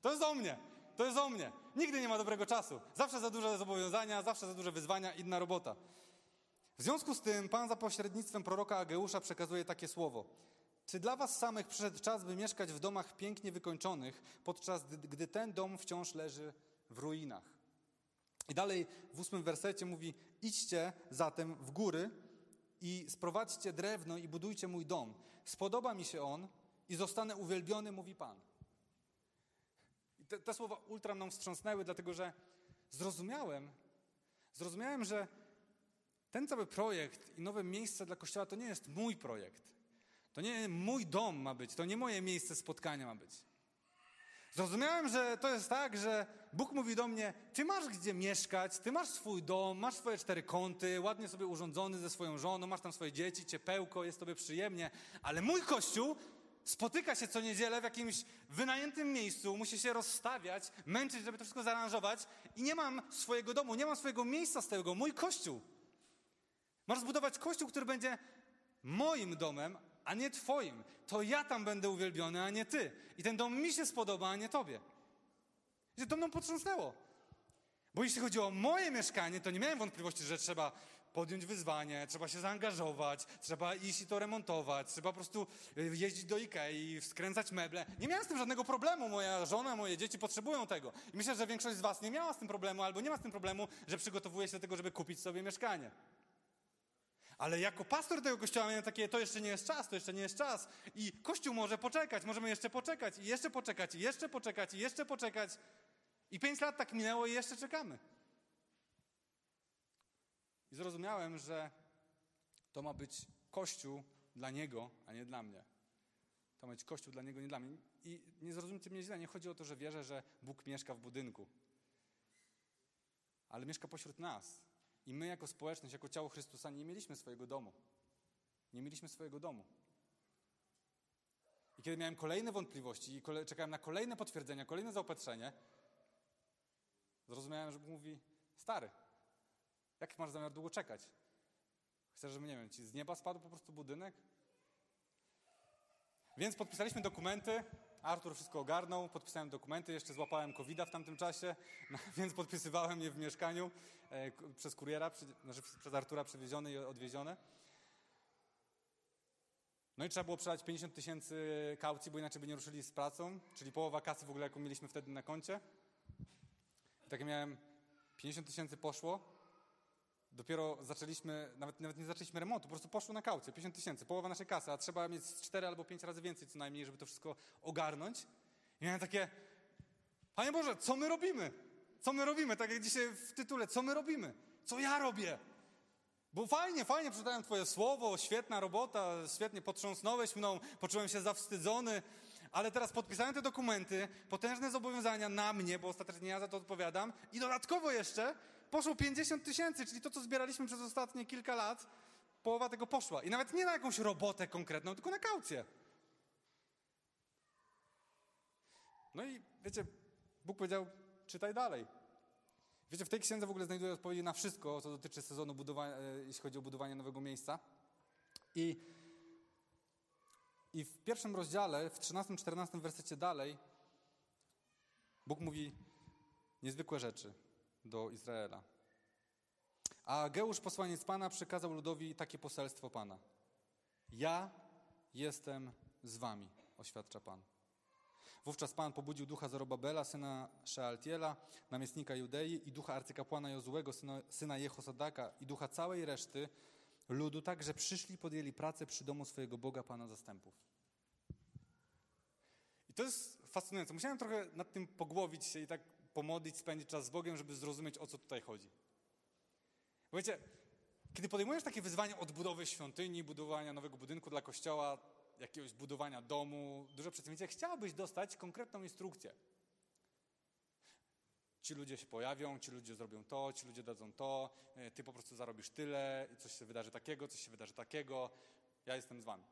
To jest do mnie. To jest o mnie. Nigdy nie ma dobrego czasu. Zawsze za duże zobowiązania, zawsze za duże wyzwania, inna robota. W związku z tym Pan za pośrednictwem proroka Ageusza przekazuje takie słowo. Czy dla was samych przyszedł czas, by mieszkać w domach pięknie wykończonych, podczas gdy ten dom wciąż leży w ruinach? I dalej w ósmym wersecie mówi: Idźcie zatem w góry i sprowadźcie drewno i budujcie mój dom. Spodoba mi się on i zostanę uwielbiony, mówi Pan. I te, te słowa ultra mną wstrząsnęły, dlatego że zrozumiałem, zrozumiałem, że ten cały projekt i nowe miejsce dla Kościoła to nie jest mój projekt. To nie mój dom ma być, to nie moje miejsce spotkania ma być. Zrozumiałem, że to jest tak, że Bóg mówi do mnie: Ty masz gdzie mieszkać, ty masz swój dom, masz swoje cztery kąty, ładnie sobie urządzony ze swoją żoną, masz tam swoje dzieci, ciepełko, jest tobie przyjemnie, ale mój kościół spotyka się co niedzielę w jakimś wynajętym miejscu, musi się rozstawiać, męczyć, żeby to wszystko zaaranżować i nie mam swojego domu, nie mam swojego miejsca z tego. Mój kościół. Masz zbudować kościół, który będzie moim domem, a nie Twoim. To ja tam będę uwielbiony, a nie Ty. I ten dom mi się spodoba, a nie Tobie. I to mną potrząsnęło. Bo jeśli chodzi o moje mieszkanie, to nie miałem wątpliwości, że trzeba podjąć wyzwanie, trzeba się zaangażować, trzeba iść i to remontować, trzeba po prostu y, jeździć do Ikei, skręcać meble. Nie miałem z tym żadnego problemu. Moja żona, moje dzieci potrzebują tego. I myślę, że większość z Was nie miała z tym problemu albo nie ma z tym problemu, że przygotowuje się do tego, żeby kupić sobie mieszkanie. Ale jako pastor tego kościoła miałem takie, to jeszcze nie jest czas, to jeszcze nie jest czas. I kościół może poczekać, możemy jeszcze poczekać, i jeszcze poczekać, i jeszcze poczekać, i jeszcze poczekać. I pięć lat tak minęło i jeszcze czekamy. I zrozumiałem, że to ma być kościół dla niego, a nie dla mnie. To ma być kościół dla niego, nie dla mnie. I nie zrozumcie mnie źle, nie chodzi o to, że wierzę, że Bóg mieszka w budynku. Ale mieszka pośród nas. I my, jako społeczność, jako ciało Chrystusa, nie mieliśmy swojego domu. Nie mieliśmy swojego domu. I kiedy miałem kolejne wątpliwości i kole czekałem na kolejne potwierdzenia, kolejne zaopatrzenie, zrozumiałem, że Bóg mówi: Stary, jak masz zamiar długo czekać? Chcesz, żeby, nie wiem, ci z nieba spadł po prostu budynek? Więc podpisaliśmy dokumenty, Artur wszystko ogarnął, podpisałem dokumenty, jeszcze złapałem covid w tamtym czasie, no, więc podpisywałem je w mieszkaniu e, przez kuriera, znaczy przez Artura przewiezione i odwiezione. No i trzeba było przelać 50 tysięcy kaucji, bo inaczej by nie ruszyli z pracą, czyli połowa kasy w ogóle, jaką mieliśmy wtedy na koncie. I takie miałem, 50 tysięcy poszło, Dopiero zaczęliśmy, nawet, nawet nie zaczęliśmy remontu, po prostu poszło na kaucję, 50 tysięcy, połowa naszej kasy, a trzeba mieć 4 albo 5 razy więcej co najmniej, żeby to wszystko ogarnąć. I miałem takie, Panie Boże, co my robimy? Co my robimy? Tak jak dzisiaj w tytule, co my robimy? Co ja robię? Bo fajnie, fajnie przeczytałem Twoje słowo, świetna robota, świetnie potrząsnąłeś mną, poczułem się zawstydzony, ale teraz podpisałem te dokumenty, potężne zobowiązania na mnie, bo ostatecznie ja za to odpowiadam i dodatkowo jeszcze poszło 50 tysięcy, czyli to, co zbieraliśmy przez ostatnie kilka lat, połowa tego poszła. I nawet nie na jakąś robotę konkretną, tylko na kaucję. No i wiecie, Bóg powiedział, czytaj dalej. Wiecie, w tej księdze w ogóle znajduję odpowiedzi na wszystko, co dotyczy sezonu budowania, e, jeśli chodzi o budowanie nowego miejsca. I, I w pierwszym rozdziale, w 13-14 wersecie dalej, Bóg mówi niezwykłe rzeczy do Izraela. A Geusz, posłaniec Pana, przekazał ludowi takie poselstwo Pana. Ja jestem z wami, oświadcza Pan. Wówczas Pan pobudził ducha Zorobabela, syna Shealtiela, namiestnika Judei i ducha arcykapłana Jozłego, syna, syna Jehosadaka i ducha całej reszty ludu, tak, że przyszli, podjęli pracę przy domu swojego Boga, Pana zastępów. I to jest fascynujące. Musiałem trochę nad tym pogłowić się i tak pomodlić, spędzić czas z Bogiem, żeby zrozumieć, o co tutaj chodzi. Wiecie, kiedy podejmujesz takie wyzwanie odbudowy świątyni, budowania nowego budynku dla kościoła, jakiegoś budowania domu, dużo przedstawicieli, chciałbyś dostać konkretną instrukcję. Ci ludzie się pojawią, ci ludzie zrobią to, ci ludzie dadzą to, e, ty po prostu zarobisz tyle, coś się wydarzy takiego, coś się wydarzy takiego, ja jestem z wami.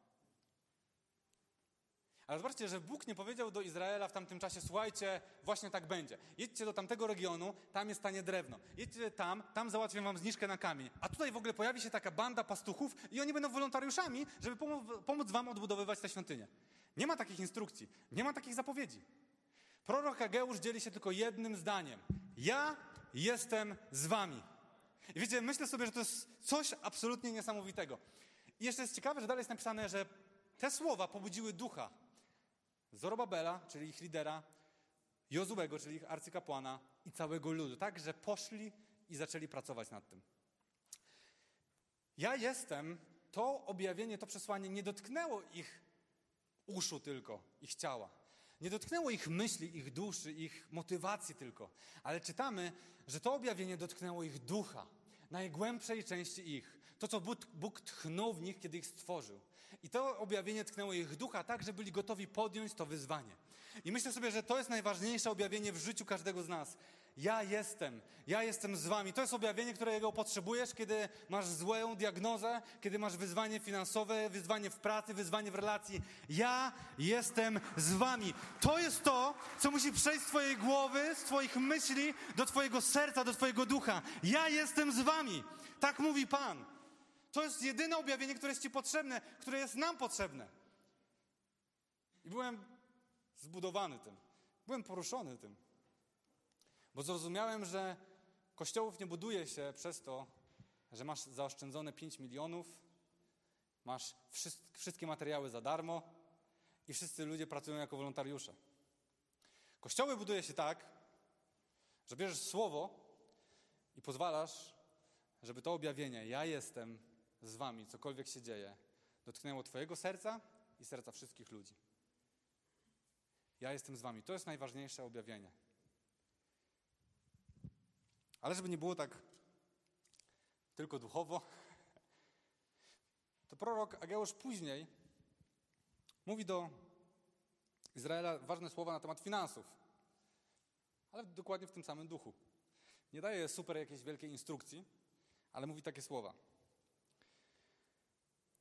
Ale zobaczcie, że Bóg nie powiedział do Izraela w tamtym czasie, słuchajcie, właśnie tak będzie. Jedźcie do tamtego regionu, tam jest tanie drewno. Jedźcie tam, tam załatwię wam zniżkę na kamień. A tutaj w ogóle pojawi się taka banda pastuchów i oni będą wolontariuszami, żeby pomóc, wam odbudowywać tę świątynię. Nie ma takich instrukcji, nie ma takich zapowiedzi. Prorok Ageusz dzieli się tylko jednym zdaniem. Ja jestem z wami. I wiecie, myślę sobie, że to jest coś absolutnie niesamowitego. I jeszcze jest ciekawe, że dalej jest napisane, że te słowa pobudziły ducha Zorobabela, czyli ich lidera, Jozułego, czyli ich arcykapłana i całego ludu, tak, że poszli i zaczęli pracować nad tym. Ja jestem, to objawienie, to przesłanie nie dotknęło ich uszu tylko, ich ciała. Nie dotknęło ich myśli, ich duszy, ich motywacji tylko, ale czytamy, że to objawienie dotknęło ich ducha, najgłębszej części ich. To, co Bóg, tchnął w nich, kiedy ich stworzył. I to objawienie tknęło ich ducha tak, że byli gotowi podjąć to wyzwanie. I myślę sobie, że to jest najważniejsze objawienie w życiu każdego z nas. Ja jestem, ja jestem z wami. To jest objawienie, którego potrzebujesz, kiedy masz złą diagnozę, kiedy masz wyzwanie finansowe, wyzwanie w pracy, wyzwanie w relacji. Ja jestem z wami. To jest to, co musi przejść z twojej głowy, z twoich myśli, do twojego serca, do twojego ducha. Ja jestem z wami. Tak mówi Pan. To jest jedyne objawienie, które jest ci potrzebne, które jest nam potrzebne. I byłem zbudowany tym. Byłem poruszony tym. Bo zrozumiałem, że kościołów nie buduje się przez to, że masz zaoszczędzone 5 milionów, masz wszystkie materiały za darmo i wszyscy ludzie pracują jako wolontariusze. Kościoły buduje się tak, że bierzesz słowo i pozwalasz, żeby to objawienie, ja jestem z wami, cokolwiek się dzieje, dotknęło Twojego serca i serca wszystkich ludzi. Ja jestem z wami. To jest najważniejsze objawienie. Ale żeby nie było tak tylko duchowo, to prorok Ageusz później mówi do Izraela ważne słowa na temat finansów, ale dokładnie w tym samym duchu. Nie daje super jakiejś wielkiej instrukcji, ale mówi takie słowa.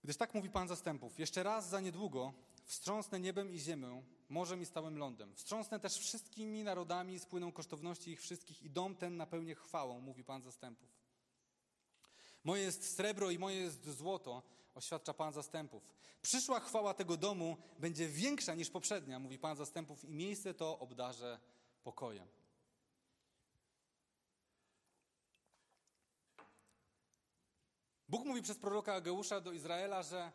Gdyż tak mówi Pan zastępów, jeszcze raz za niedługo wstrząsnę niebem i ziemią, morzem i stałym lądem. Wstrząsnę też wszystkimi narodami, spłyną kosztowności ich wszystkich i dom ten napełnię chwałą, mówi Pan zastępów. Moje jest srebro i moje jest złoto, oświadcza Pan zastępów. Przyszła chwała tego domu będzie większa niż poprzednia, mówi Pan zastępów, i miejsce to obdarzę pokojem. Bóg mówi przez proroka Ageusza do Izraela, że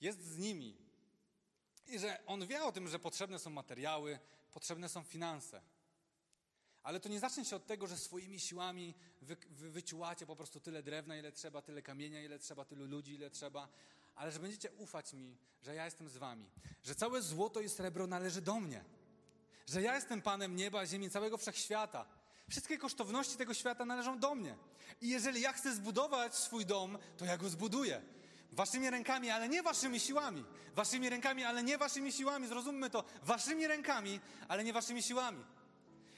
jest z nimi, i że on wie o tym, że potrzebne są materiały, potrzebne są finanse. Ale to nie zacznie się od tego, że swoimi siłami wy, wy, po prostu tyle drewna, ile trzeba, tyle kamienia, ile trzeba, tylu ludzi, ile trzeba, ale że będziecie ufać mi, że ja jestem z wami, że całe złoto i srebro należy do mnie, że ja jestem Panem nieba, ziemi, całego wszechświata. Wszystkie kosztowności tego świata należą do mnie. I jeżeli ja chcę zbudować swój dom, to ja go zbuduję. Waszymi rękami, ale nie waszymi siłami. Waszymi rękami, ale nie waszymi siłami. Zrozummy to. Waszymi rękami, ale nie waszymi siłami.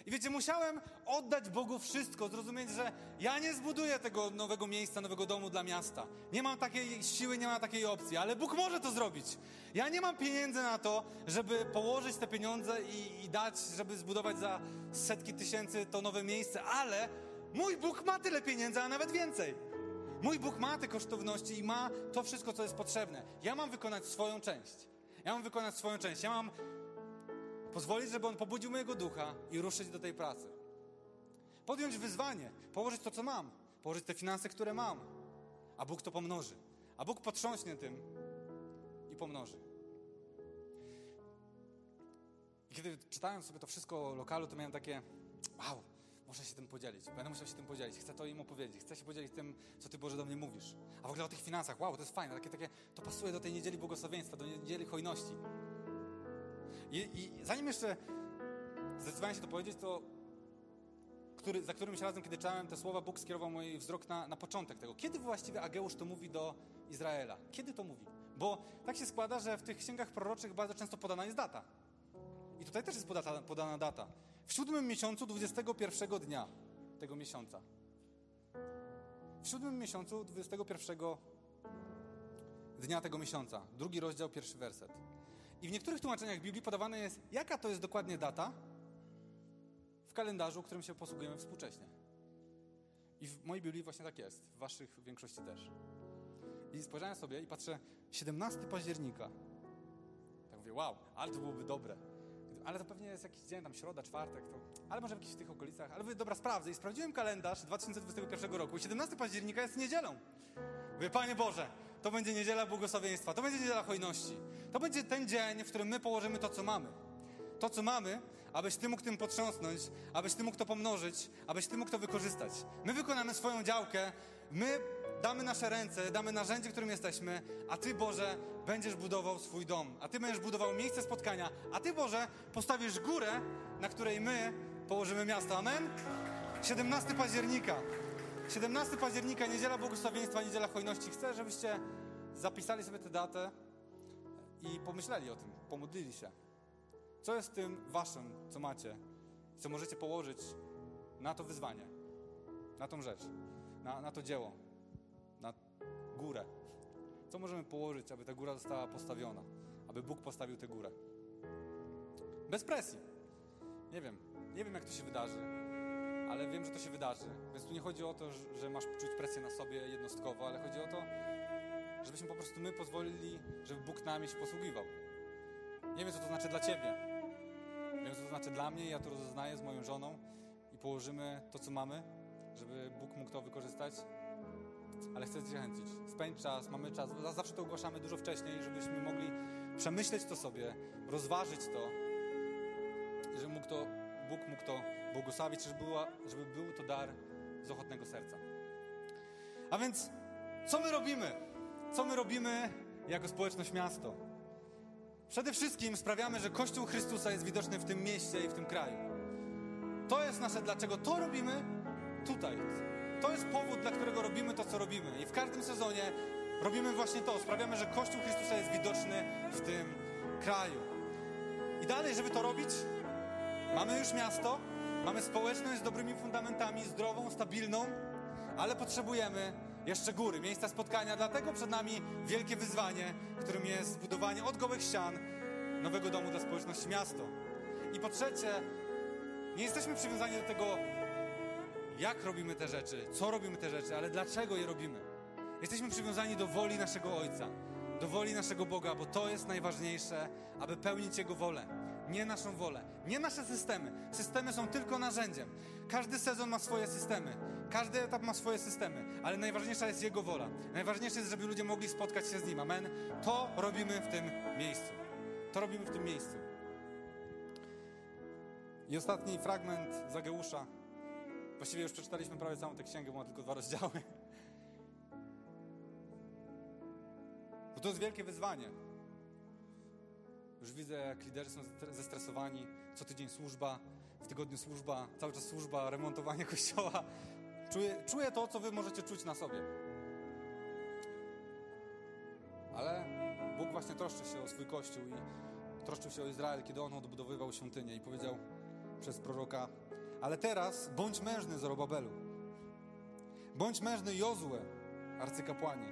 I wiecie, musiałem oddać Bogu wszystko, zrozumieć, że ja nie zbuduję tego nowego miejsca, nowego domu dla miasta. Nie mam takiej siły, nie mam takiej opcji, ale Bóg może to zrobić. Ja nie mam pieniędzy na to, żeby położyć te pieniądze i, i dać, żeby zbudować za setki tysięcy to nowe miejsce, ale mój Bóg ma tyle pieniędzy, a nawet więcej. Mój Bóg ma te kosztowności i ma to wszystko, co jest potrzebne. Ja mam wykonać swoją część. Ja mam wykonać swoją część. Ja mam pozwolić, żeby On pobudził mojego ducha i ruszyć do tej pracy. Podjąć wyzwanie, położyć to, co mam, położyć te finanse, które mam, a Bóg to pomnoży. A Bóg potrząśnie tym i pomnoży. I kiedy czytałem sobie to wszystko o lokalu, to miałem takie, wow, muszę się tym podzielić. Będę musiał się tym podzielić. Chcę to im opowiedzieć. Chcę się podzielić tym, co Ty Boże do mnie mówisz. A w ogóle o tych finansach. Wow, to jest fajne. Takie, takie, to pasuje do tej niedzieli błogosławieństwa, do niedzieli hojności. I, i zanim jeszcze zdecydowałem się to powiedzieć, to który, za którymś razem, kiedy czytałem te słowa, Bóg skierował mój wzrok na, na początek tego. Kiedy właściwie Ageusz to mówi do Izraela? Kiedy to mówi? Bo tak się składa, że w tych księgach proroczych bardzo często podana jest data. I tutaj też jest podana, podana data w siódmym miesiącu 21 dnia tego miesiąca. W siódmym miesiącu 21 dnia tego miesiąca. Drugi rozdział, pierwszy werset. I w niektórych tłumaczeniach Biblii podawane jest, jaka to jest dokładnie data w kalendarzu, którym się posługujemy współcześnie. I w mojej Biblii właśnie tak jest, w waszych większości też. I spojrzałem sobie i patrzę, 17 października. Tak mówię, wow, ale to byłoby dobre ale to pewnie jest jakiś dzień, tam środa, czwartek, to, ale może w tych okolicach. Ale mówię, dobra, sprawdzę i sprawdziłem kalendarz 2021 roku i 17 października jest niedzielą. Mówię, Panie Boże, to będzie niedziela błogosławieństwa, to będzie niedziela hojności. To będzie ten dzień, w którym my położymy to, co mamy. To, co mamy, abyś Ty mógł tym potrząsnąć, abyś Ty mógł to pomnożyć, abyś Ty mógł to wykorzystać. My wykonamy swoją działkę, my damy nasze ręce, damy narzędzie, którym jesteśmy, a Ty, Boże, będziesz budował swój dom, a Ty będziesz budował miejsce spotkania, a Ty, Boże, postawisz górę, na której my położymy miasto. Amen? 17 października. 17 października, niedziela błogosławieństwa, niedziela hojności. Chcę, żebyście zapisali sobie tę datę i pomyśleli o tym, pomodlili się. Co jest tym waszym, co macie, co możecie położyć na to wyzwanie, na tą rzecz, na, na to dzieło, na górę? Co możemy położyć, aby ta góra została postawiona, aby Bóg postawił tę górę? Bez presji. Nie wiem, nie wiem jak to się wydarzy, ale wiem, że to się wydarzy. Więc tu nie chodzi o to, że masz czuć presję na sobie jednostkowo, ale chodzi o to, żebyśmy po prostu my pozwolili, żeby Bóg nami się posługiwał. Nie wiem, co to znaczy dla Ciebie. Wiem, co to znaczy dla mnie. Ja to rozeznaję z moją żoną i położymy to, co mamy, żeby Bóg mógł to wykorzystać. Ale chcę zachęcić. Spędź czas, mamy czas. Zawsze to ogłaszamy dużo wcześniej, żebyśmy mogli przemyśleć to sobie, rozważyć to, żeby mógł to, Bóg mógł to błogosławić, żeby, była, żeby był to dar z ochotnego serca. A więc, co my robimy? Co my robimy jako społeczność miasto? Przede wszystkim sprawiamy, że Kościół Chrystusa jest widoczny w tym mieście i w tym kraju. To jest nasze dlaczego. To robimy tutaj. To jest powód, dla którego robimy to, co robimy. I w każdym sezonie robimy właśnie to. Sprawiamy, że Kościół Chrystusa jest widoczny w tym kraju. I dalej, żeby to robić, mamy już miasto, mamy społeczność z dobrymi fundamentami, zdrową, stabilną, ale potrzebujemy jeszcze góry, miejsca spotkania. Dlatego przed nami wielkie wyzwanie, którym jest budowanie od gołych ścian nowego domu dla społeczności miasto. I po trzecie, nie jesteśmy przywiązani do tego, jak robimy te rzeczy, co robimy te rzeczy, ale dlaczego je robimy. Jesteśmy przywiązani do woli naszego Ojca, do woli naszego Boga, bo to jest najważniejsze, aby pełnić Jego wolę. Nie naszą wolę, nie nasze systemy. Systemy są tylko narzędziem. Każdy sezon ma swoje systemy, każdy etap ma swoje systemy, ale najważniejsza jest Jego wola. Najważniejsze jest, żeby ludzie mogli spotkać się z Nim. Amen. To robimy w tym miejscu. To robimy w tym miejscu. I ostatni fragment Zageusza. Właściwie już przeczytaliśmy prawie całą tę księgę, bo ma tylko dwa rozdziały. Bo to jest wielkie wyzwanie. Już widzę, jak liderzy są zestresowani. Co tydzień służba, w tygodniu służba, cały czas służba, remontowanie kościoła. Czuję, czuję to, co wy możecie czuć na sobie. Ale Bóg właśnie troszczy się o swój kościół i troszczył się o Izrael, kiedy on odbudowywał świątynię i powiedział przez proroka ale teraz bądź mężny Zorobabelu. Bądź mężny Jozue, arcykapłani.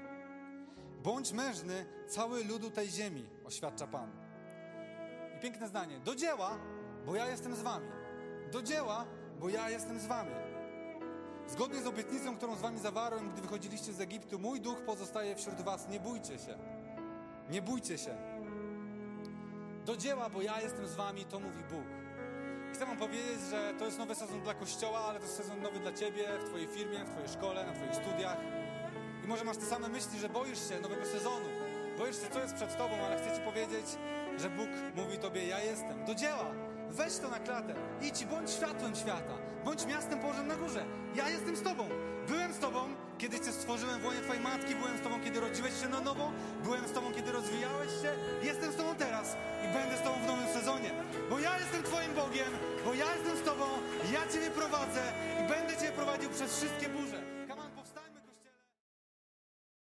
Bądź mężny cały ludu tej ziemi, oświadcza Pan. Piękne zdanie. Do dzieła, bo ja jestem z wami. Do dzieła, bo ja jestem z wami. Zgodnie z obietnicą, którą z wami zawarłem, gdy wychodziliście z Egiptu, mój duch pozostaje wśród was. Nie bójcie się. Nie bójcie się. Do dzieła, bo ja jestem z wami, to mówi Bóg. Chcę wam powiedzieć, że to jest nowy sezon dla Kościoła, ale to jest sezon nowy dla ciebie, w twojej firmie, w twojej szkole, na twoich studiach. I może masz te same myśli, że boisz się nowego sezonu. Boisz się, co jest przed tobą, ale chcę ci powiedzieć, że Bóg mówi tobie, ja jestem. Do dzieła! Weź to na klatę. Idź bądź światłem świata. Bądź miastem położonym na górze. Ja jestem z tobą. Byłem z tobą, kiedy cię stworzyłem w łonie twojej matki. Byłem z tobą, kiedy rodziłeś się na nowo. Byłem z tobą, kiedy rozwijałeś się. Jestem z tobą teraz i będę z tobą w nowym sezonie. Bo ja jestem twoim Bogiem, bo ja jestem z tobą. Ja ciebie prowadzę i będę cię prowadził przez wszystkie